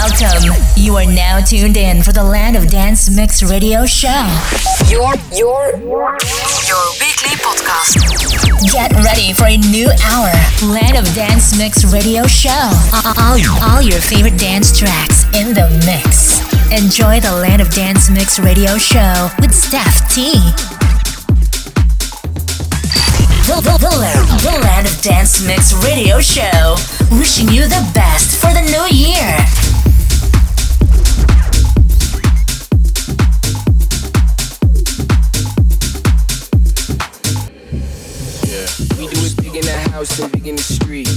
Welcome. You are now tuned in for the Land of Dance Mix Radio Show. Your your your weekly podcast. Get ready for a new hour. Land of Dance Mix Radio Show. All, all your favorite dance tracks in the mix. Enjoy the Land of Dance Mix Radio Show with Stef T. The, the, the, the Land of Dance Mix Radio Show. Wishing you the best for the new year. House and big in the street.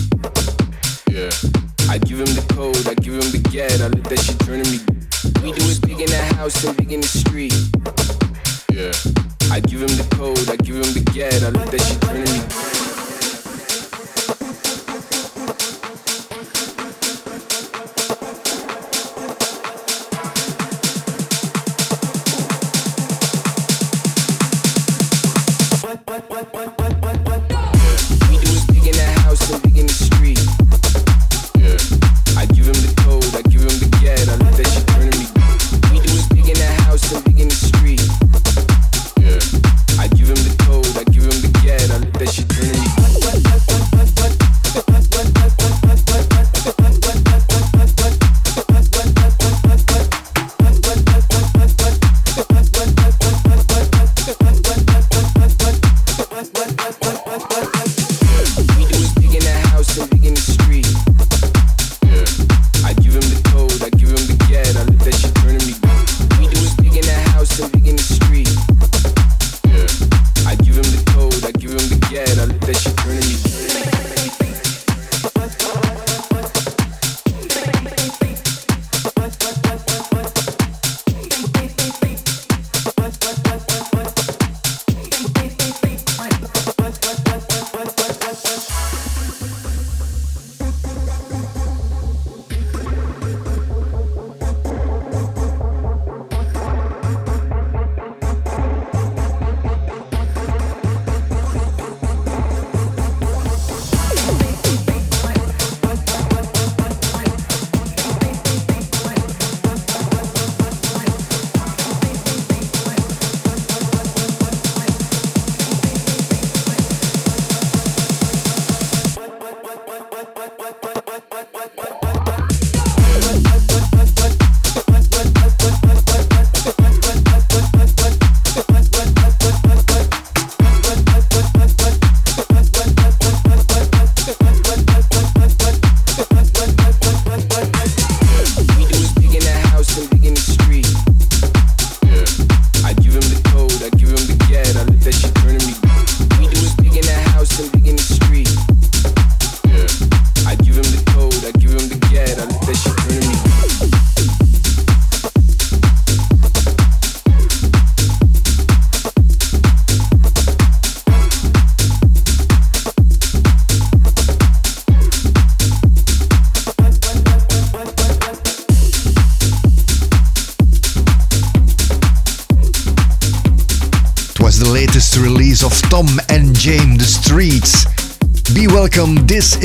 Yeah. I give him the code, I give him the get, I let that shit turn to me. We do it big in the house and big in the street. Yeah. I give him the code, I give him the get, I let that shit turn to me.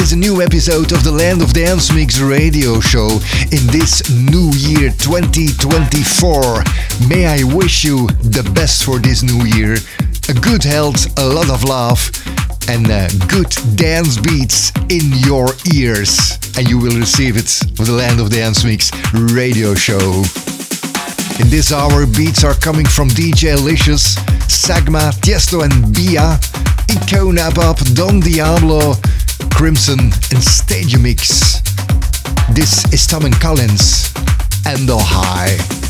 Is a new episode of the Land of Dance Mix radio show in this new year 2024. May I wish you the best for this new year. A good health, a lot of love, and uh, good dance beats in your ears. And you will receive it for the Land of Dance Mix radio show. In this hour, beats are coming from DJ Licious, Seagma, Tiesto and Bia, Icona Pop, Don Diablo, Krimsonn and Stadiumx. This is Tom and Collins, Ando High.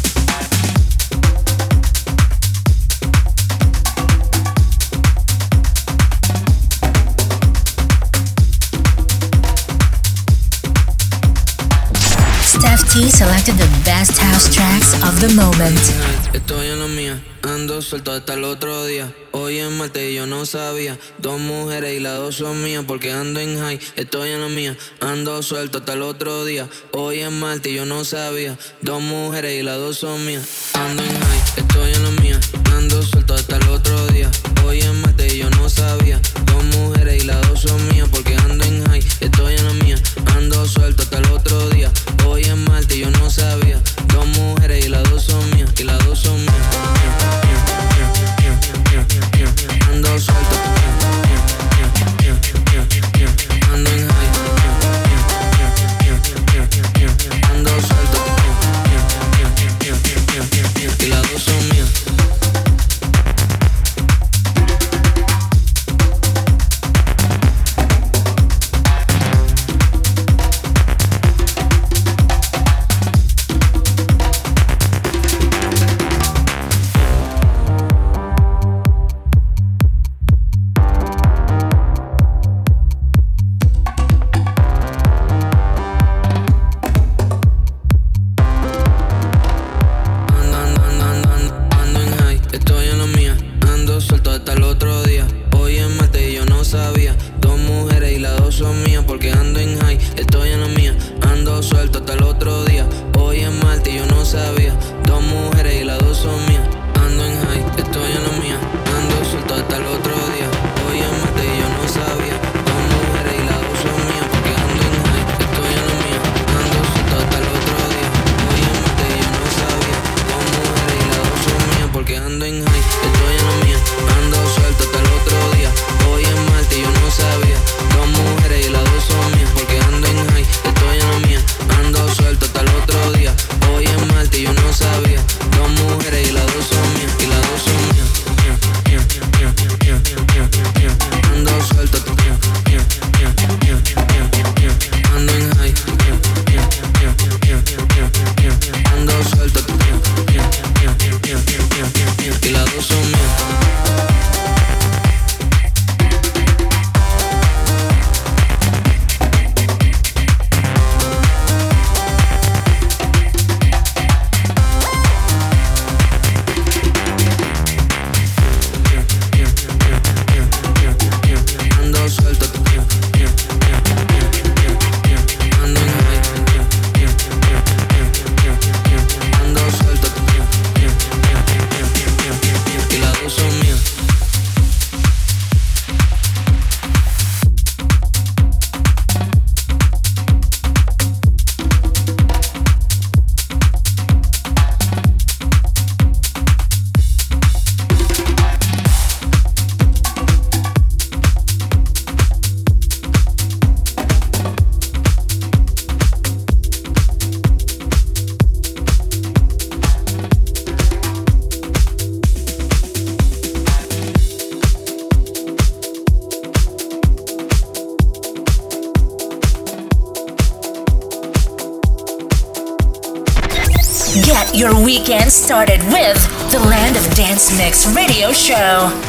T selected the best house tracks of the moment. Estoy en la mía, ando suelto hasta el otro día. Hoy es martes y yo no sabía. Dos mujeres y las dos son mías porque ando en high. Estoy en la mía, ando suelto hasta el otro día. Hoy es martes y yo no sabía. Dos mujeres y las dos son mías. Ando en high, estoy en la mía, ando suelto hasta el otro día. Hoy es martes y yo no sabía. Dos mujeres y las dos son mías porque ando en high. Estoy en la mía, ando suelto weekend started with the Land of Dance Mix radio show.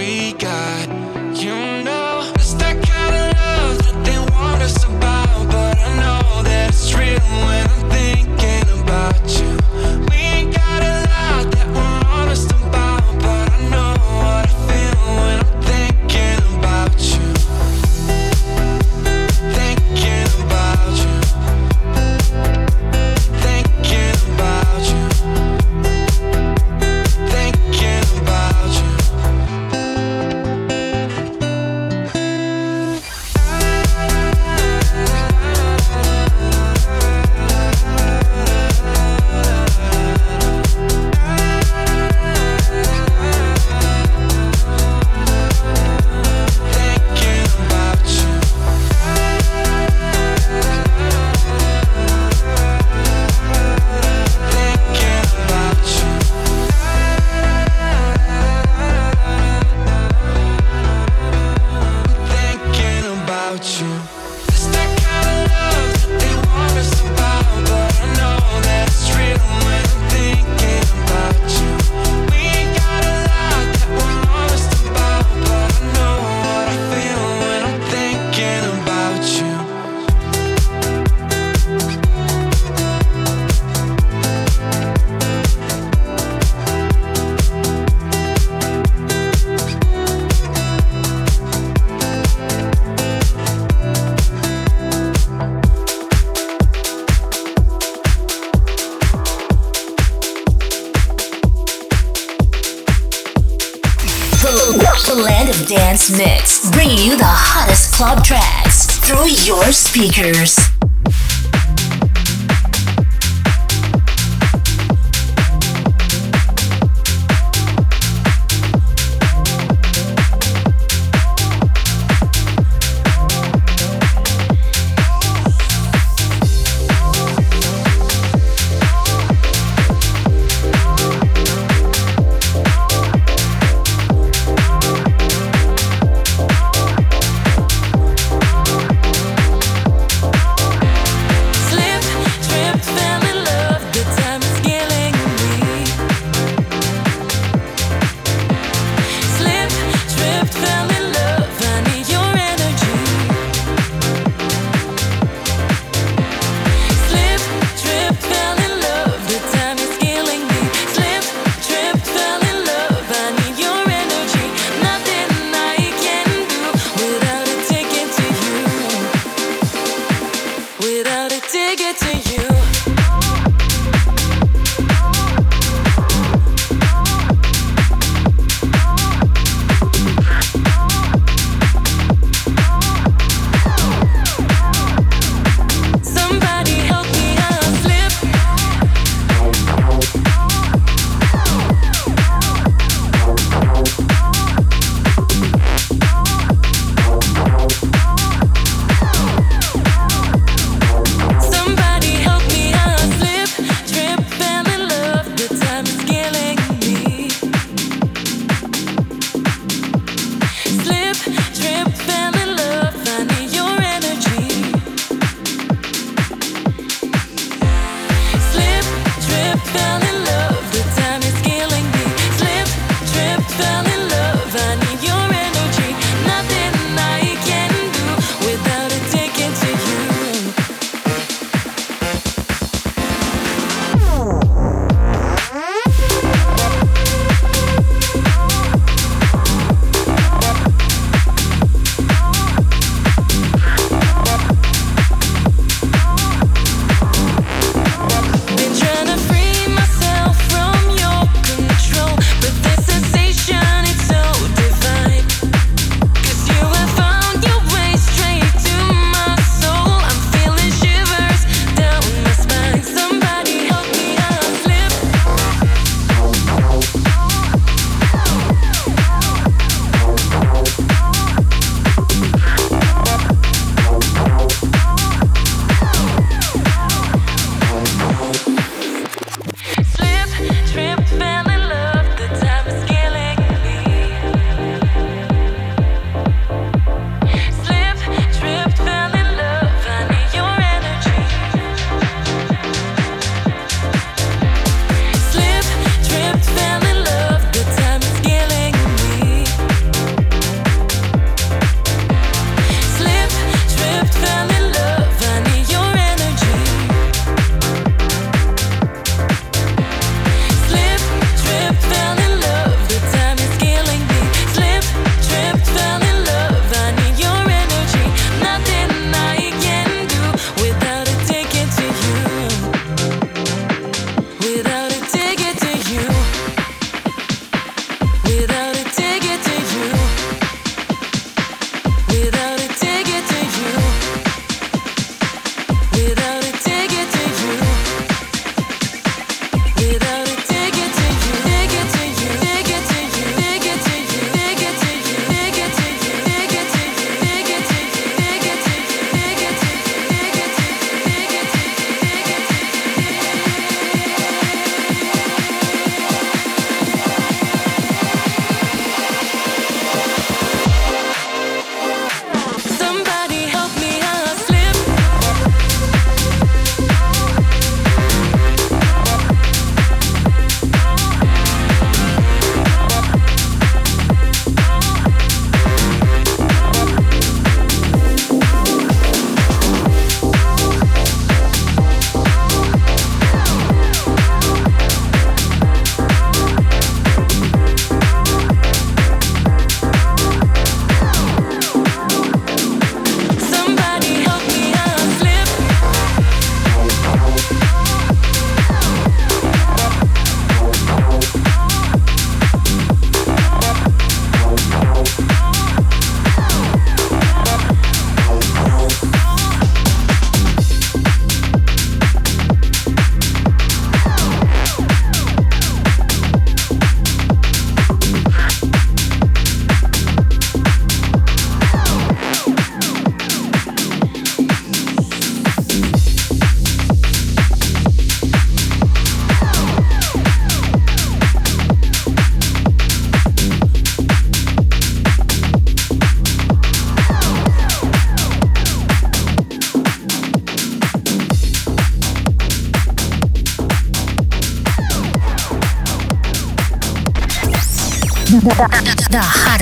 Mix,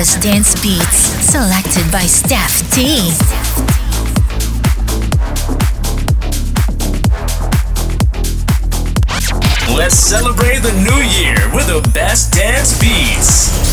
Hottest dance beats selected by Stef T. Let's celebrate the new year with the best dance beats.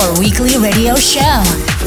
Your weekly radio show.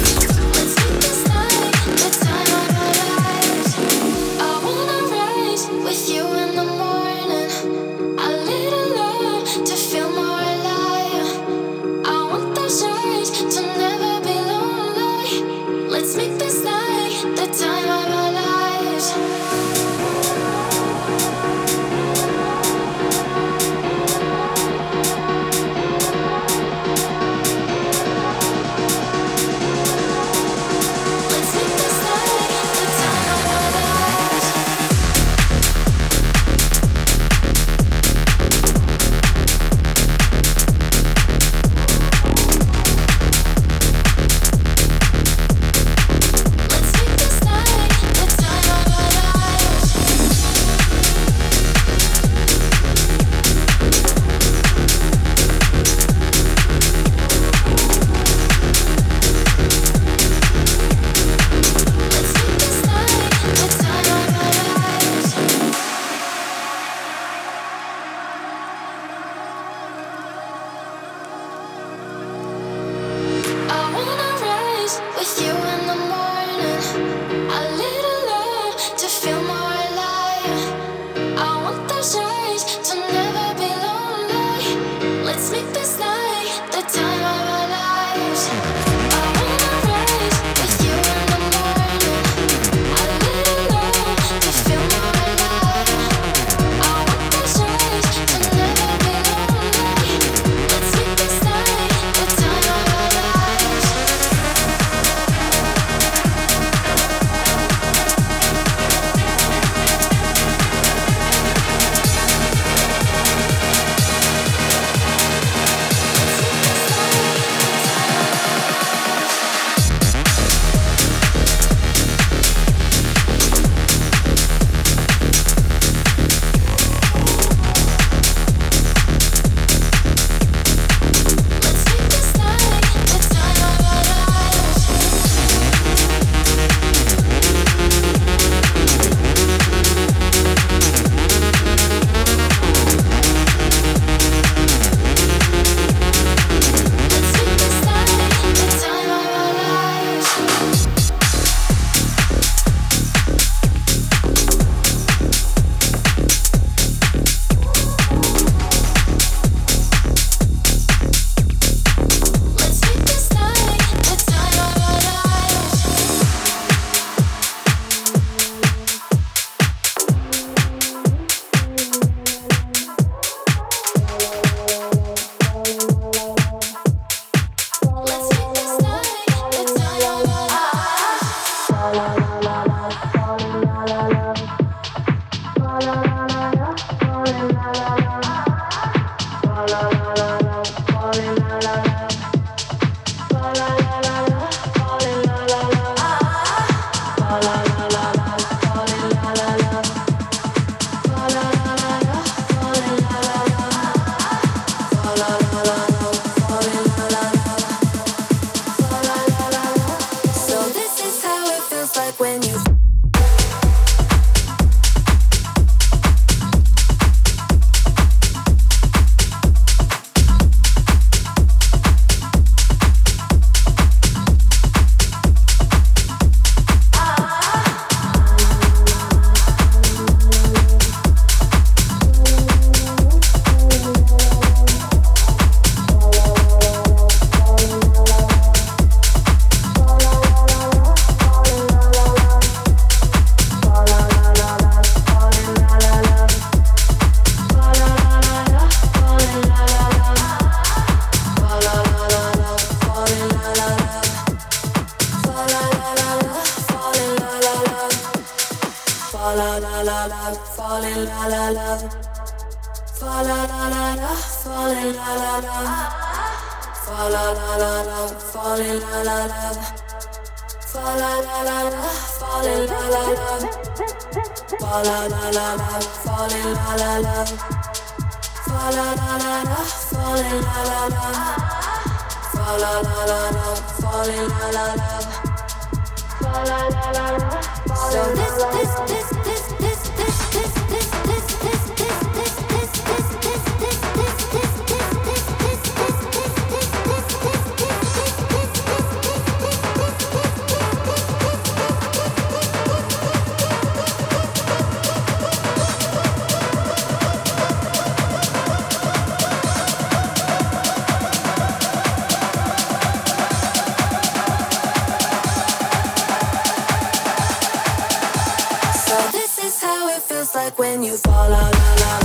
like when you fall la la la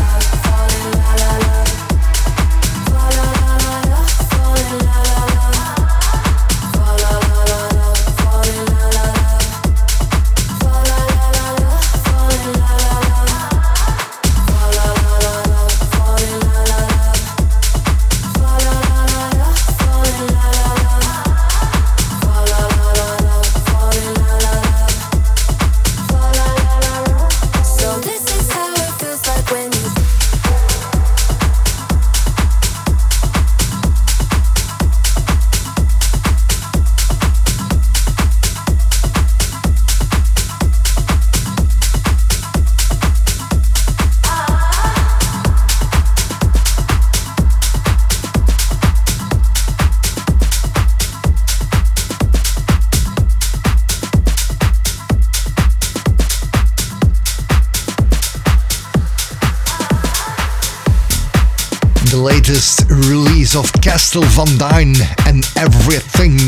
Costel Van Dein and Everything.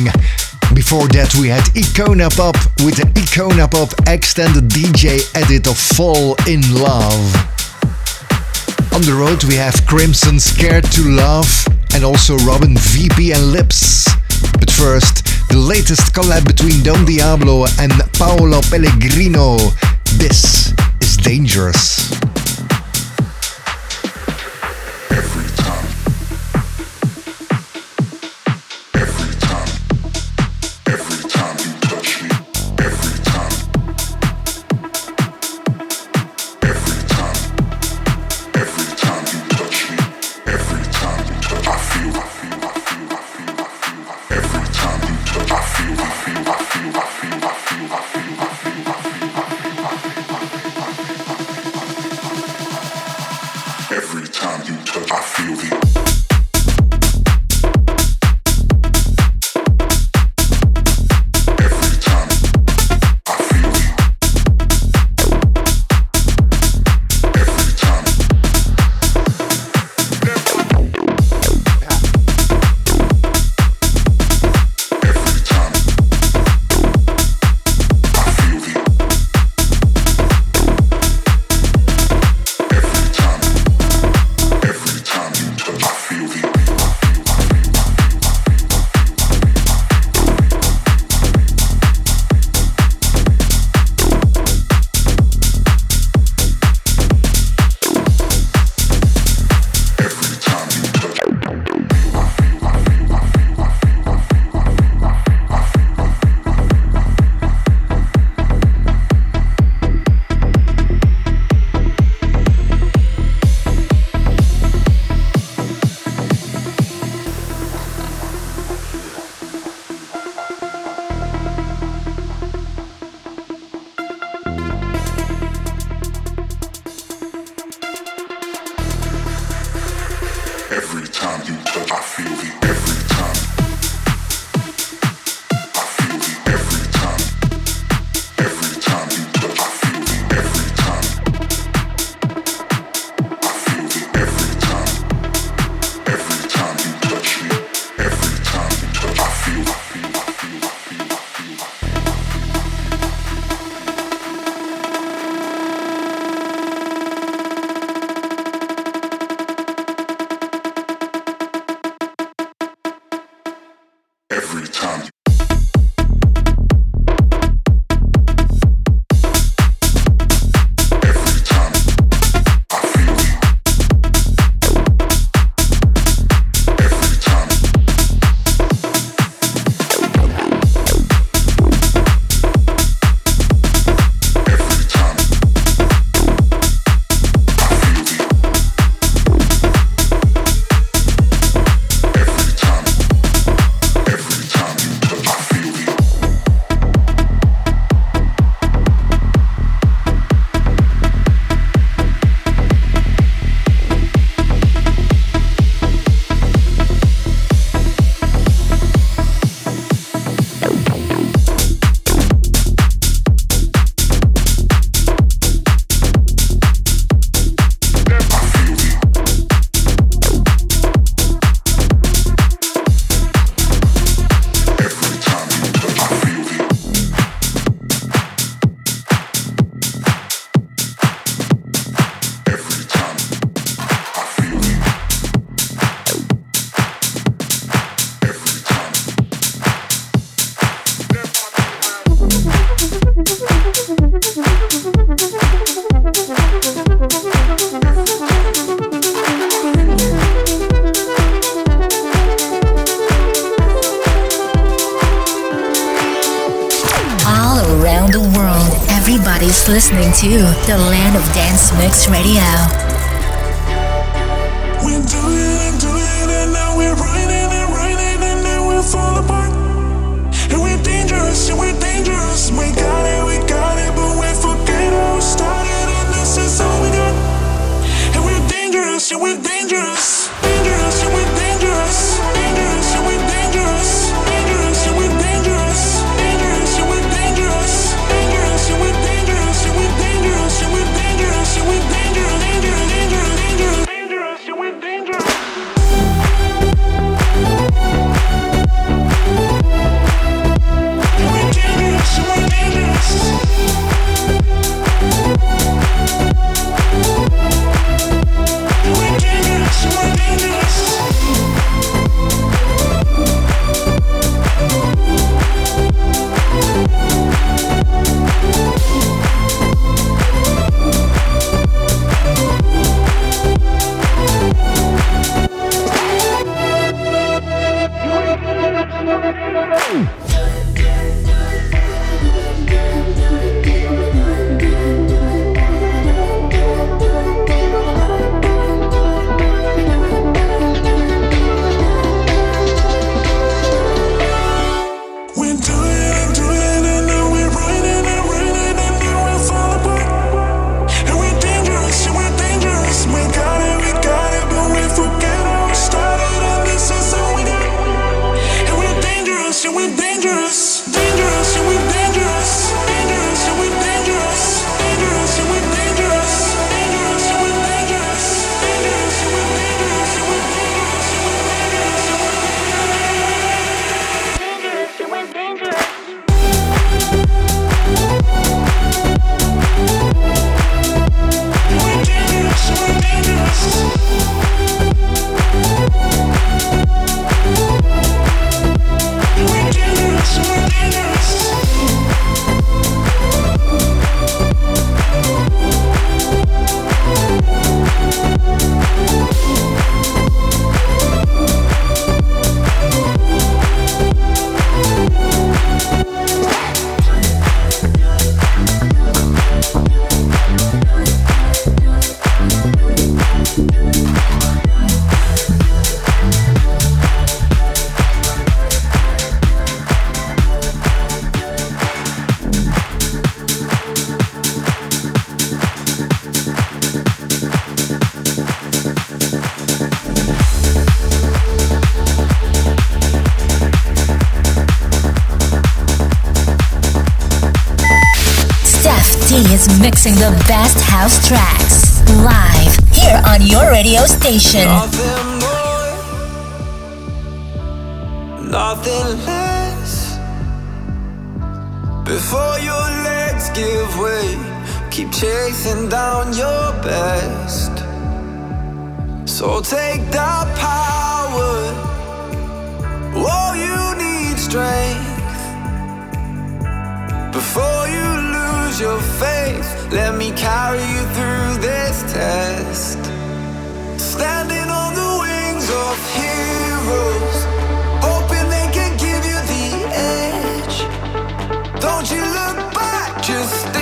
Before that, we had Icona Pop with the Icona Pop extended DJ edit of Fall in Love. On the road, we have Krimsonn Scared to Love and also RobinvP and Lips. But first, the latest collab between Don Diablo and Paolo Pellegrino. This is Dangerous. mixing the best house tracks live here on your radio station. Nothing more, nothing less. Before your legs give way, keep chasing down your best. So take that power. Oh, you need strength Let me carry you through this test. Standing on the wings of heroes, hoping they can give you the edge. Don't you look back, just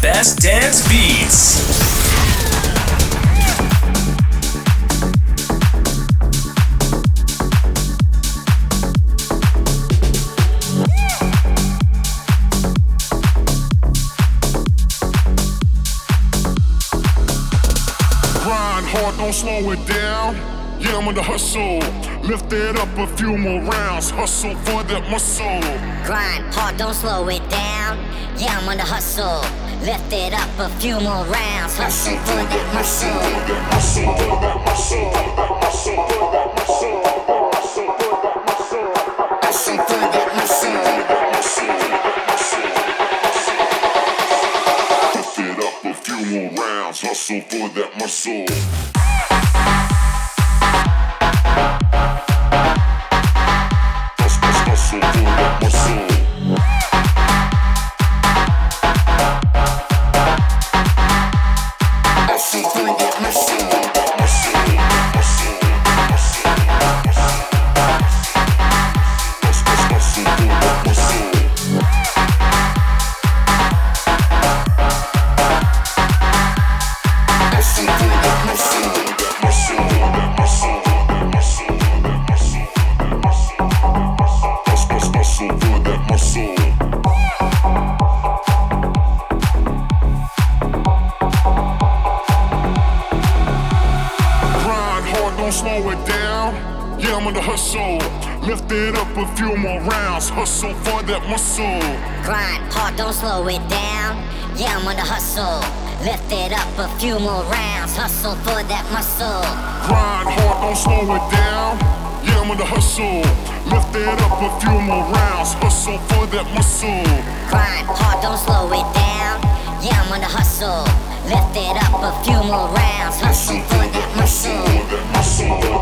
best dance beats. Grind hard, don't slow it down. Yeah, I'm on the hustle. Lift it up a few more rounds. Hustle for that muscle. Grind hard, don't slow it down. Yeah, I'm on the hustle. Lift it up a few more rounds. Hustle for that muscle. Hustle for that muscle. Hustle for that muscle. Hustle for that muscle. Lift it up a few more rounds. Hustle for that muscle. Up a few more rounds. Hustle for that muscle. Grind hard, don't slow it down. Yeah, I'm on the hustle. Lift it up a few more rounds. Hustle for that muscle. Grind hard, don't slow it down. Yeah, I'm on the hustle. Lift it up a few more rounds. Hustle for that muscle. Hustle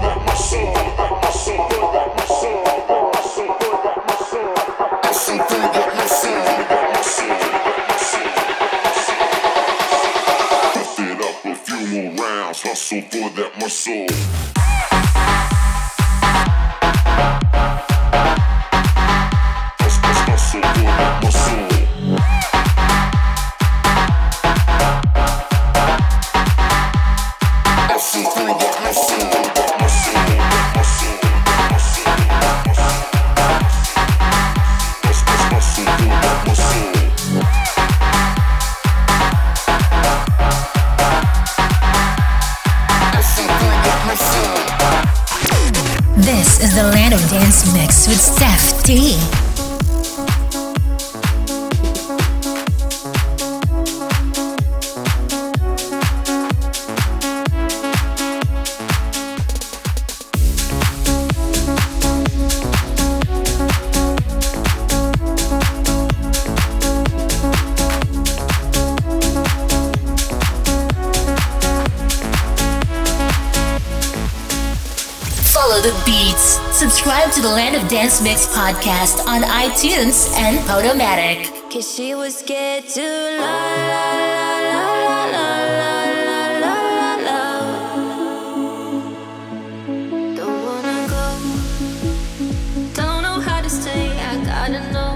so for that my soul. Dance Mix podcast on iTunes and Podomatic. Cause she was scared to la la la la la la la la la Don't wanna go Don't know how to stay, I gotta know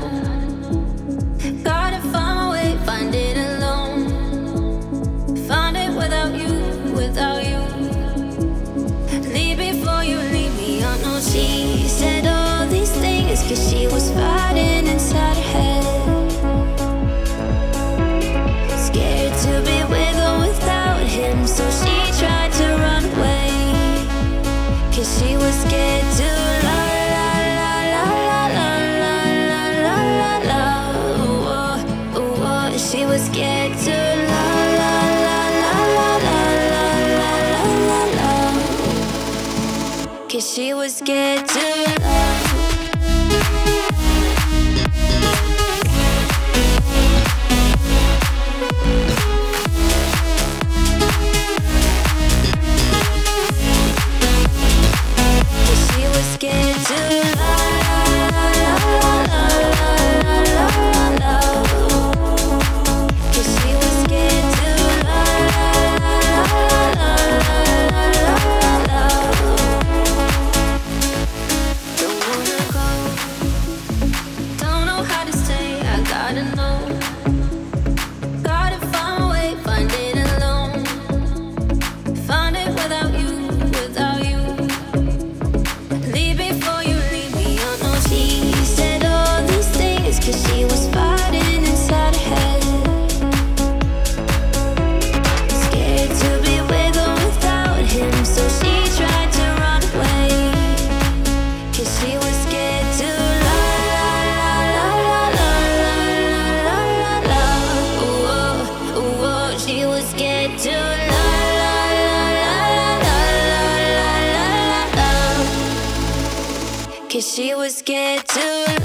She was scared to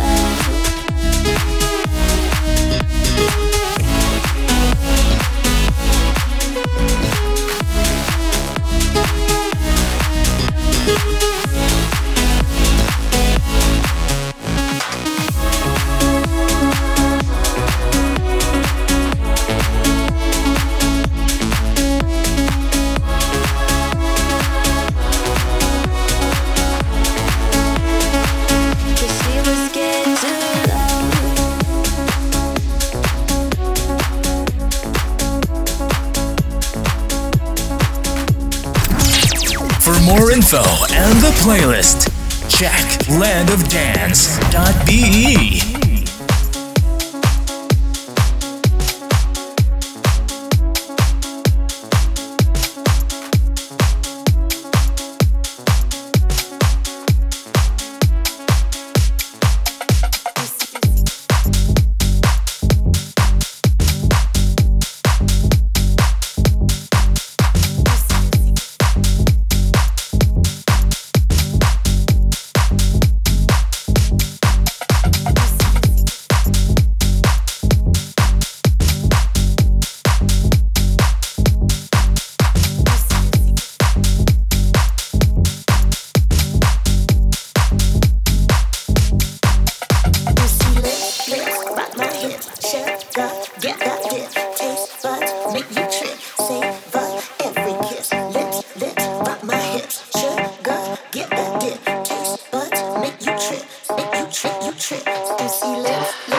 info and the playlist, check landofdance.be. The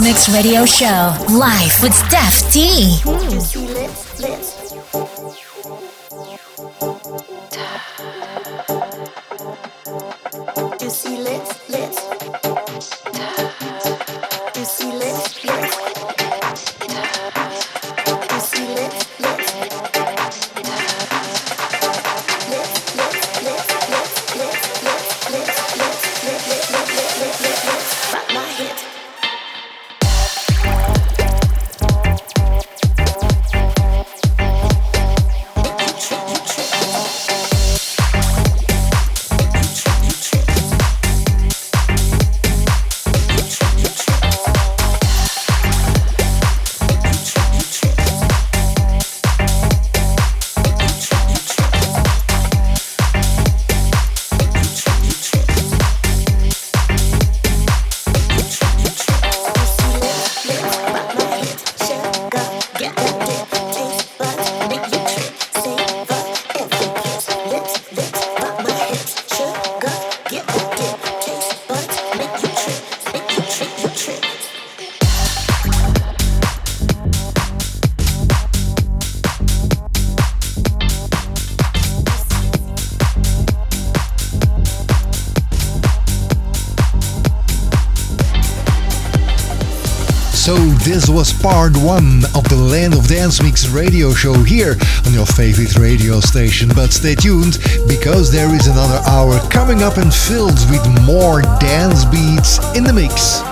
Mix Radio Show. Live with Stef T. This was part one of the Land of Dance Mix radio show here on your favorite radio station. But stay tuned because there is another hour coming up and filled with more dance beats in the mix.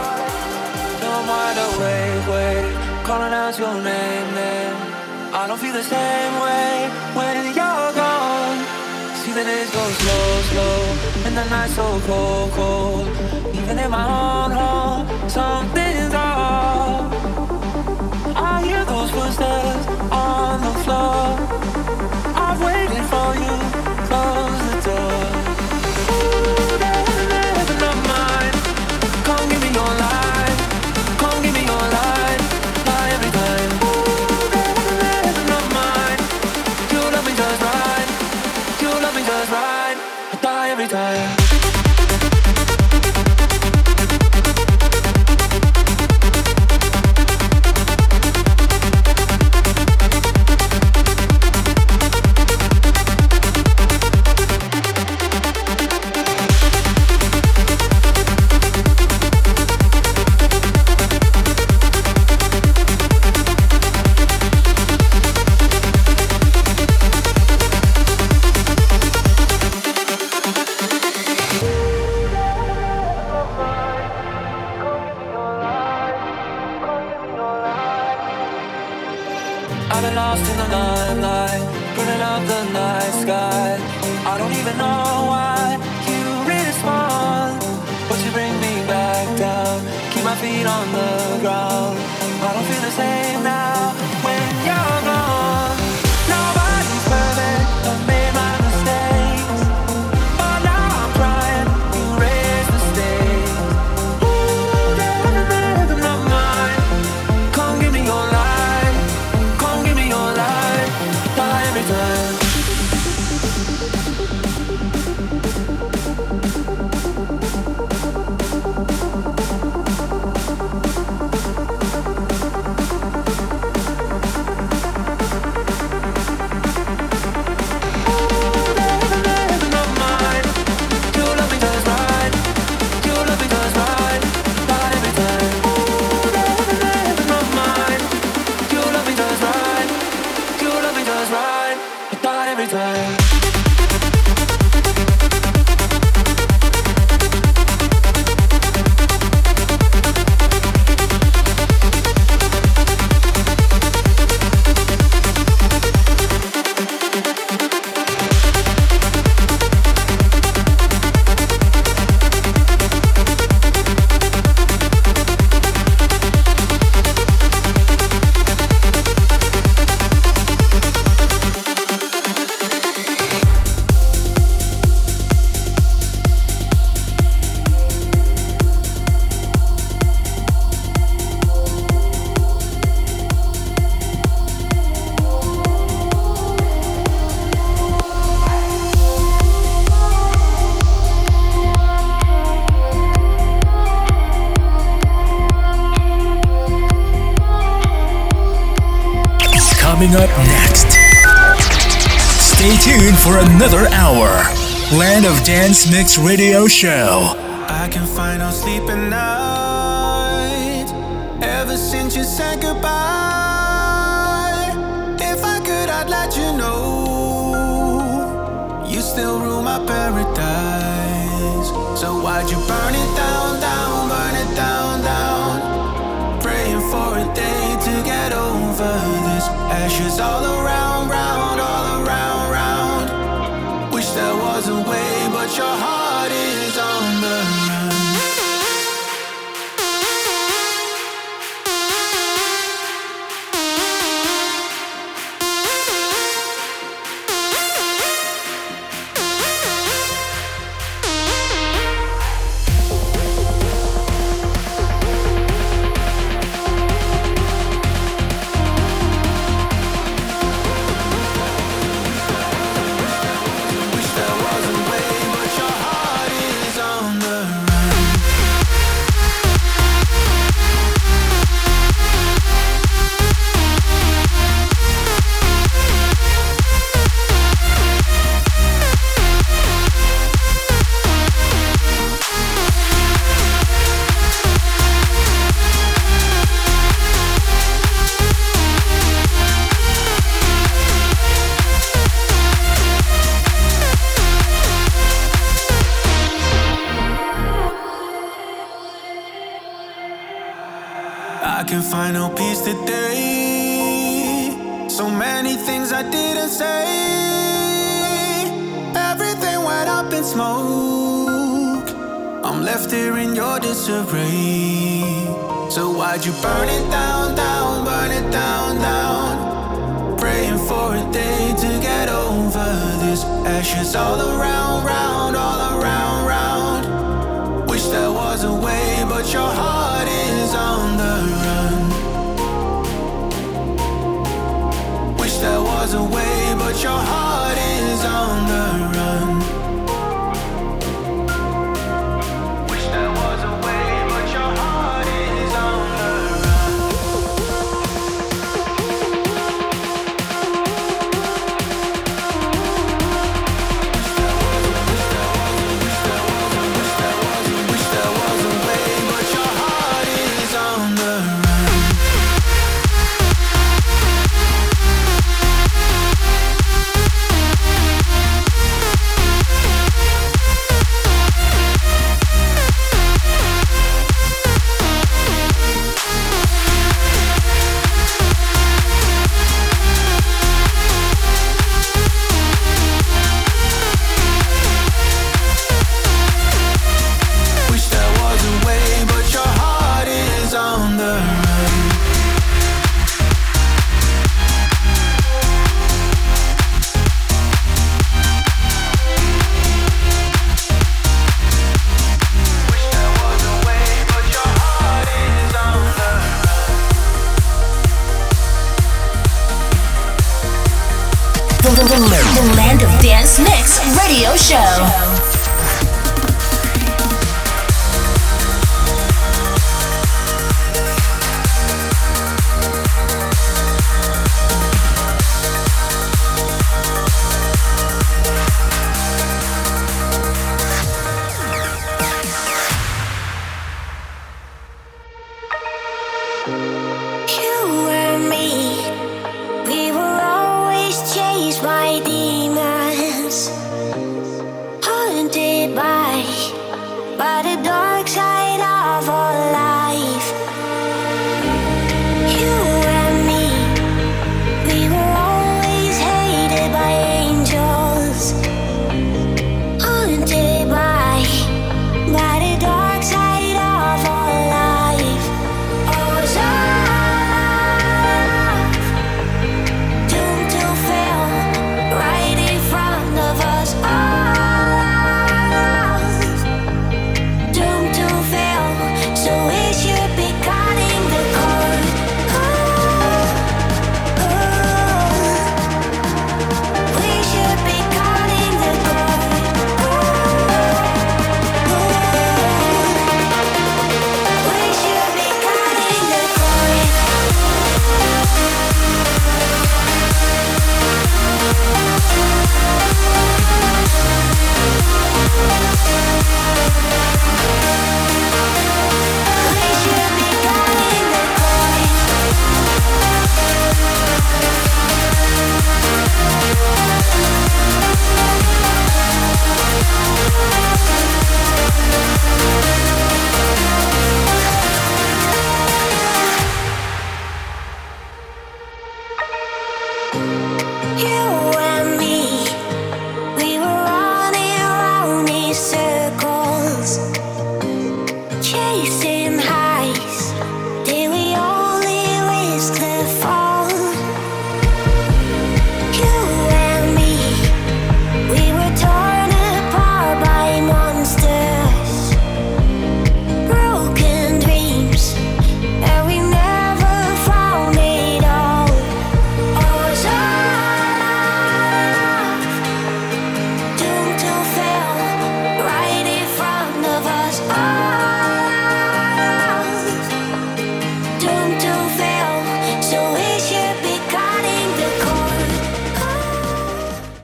Dance Mix Radio Show.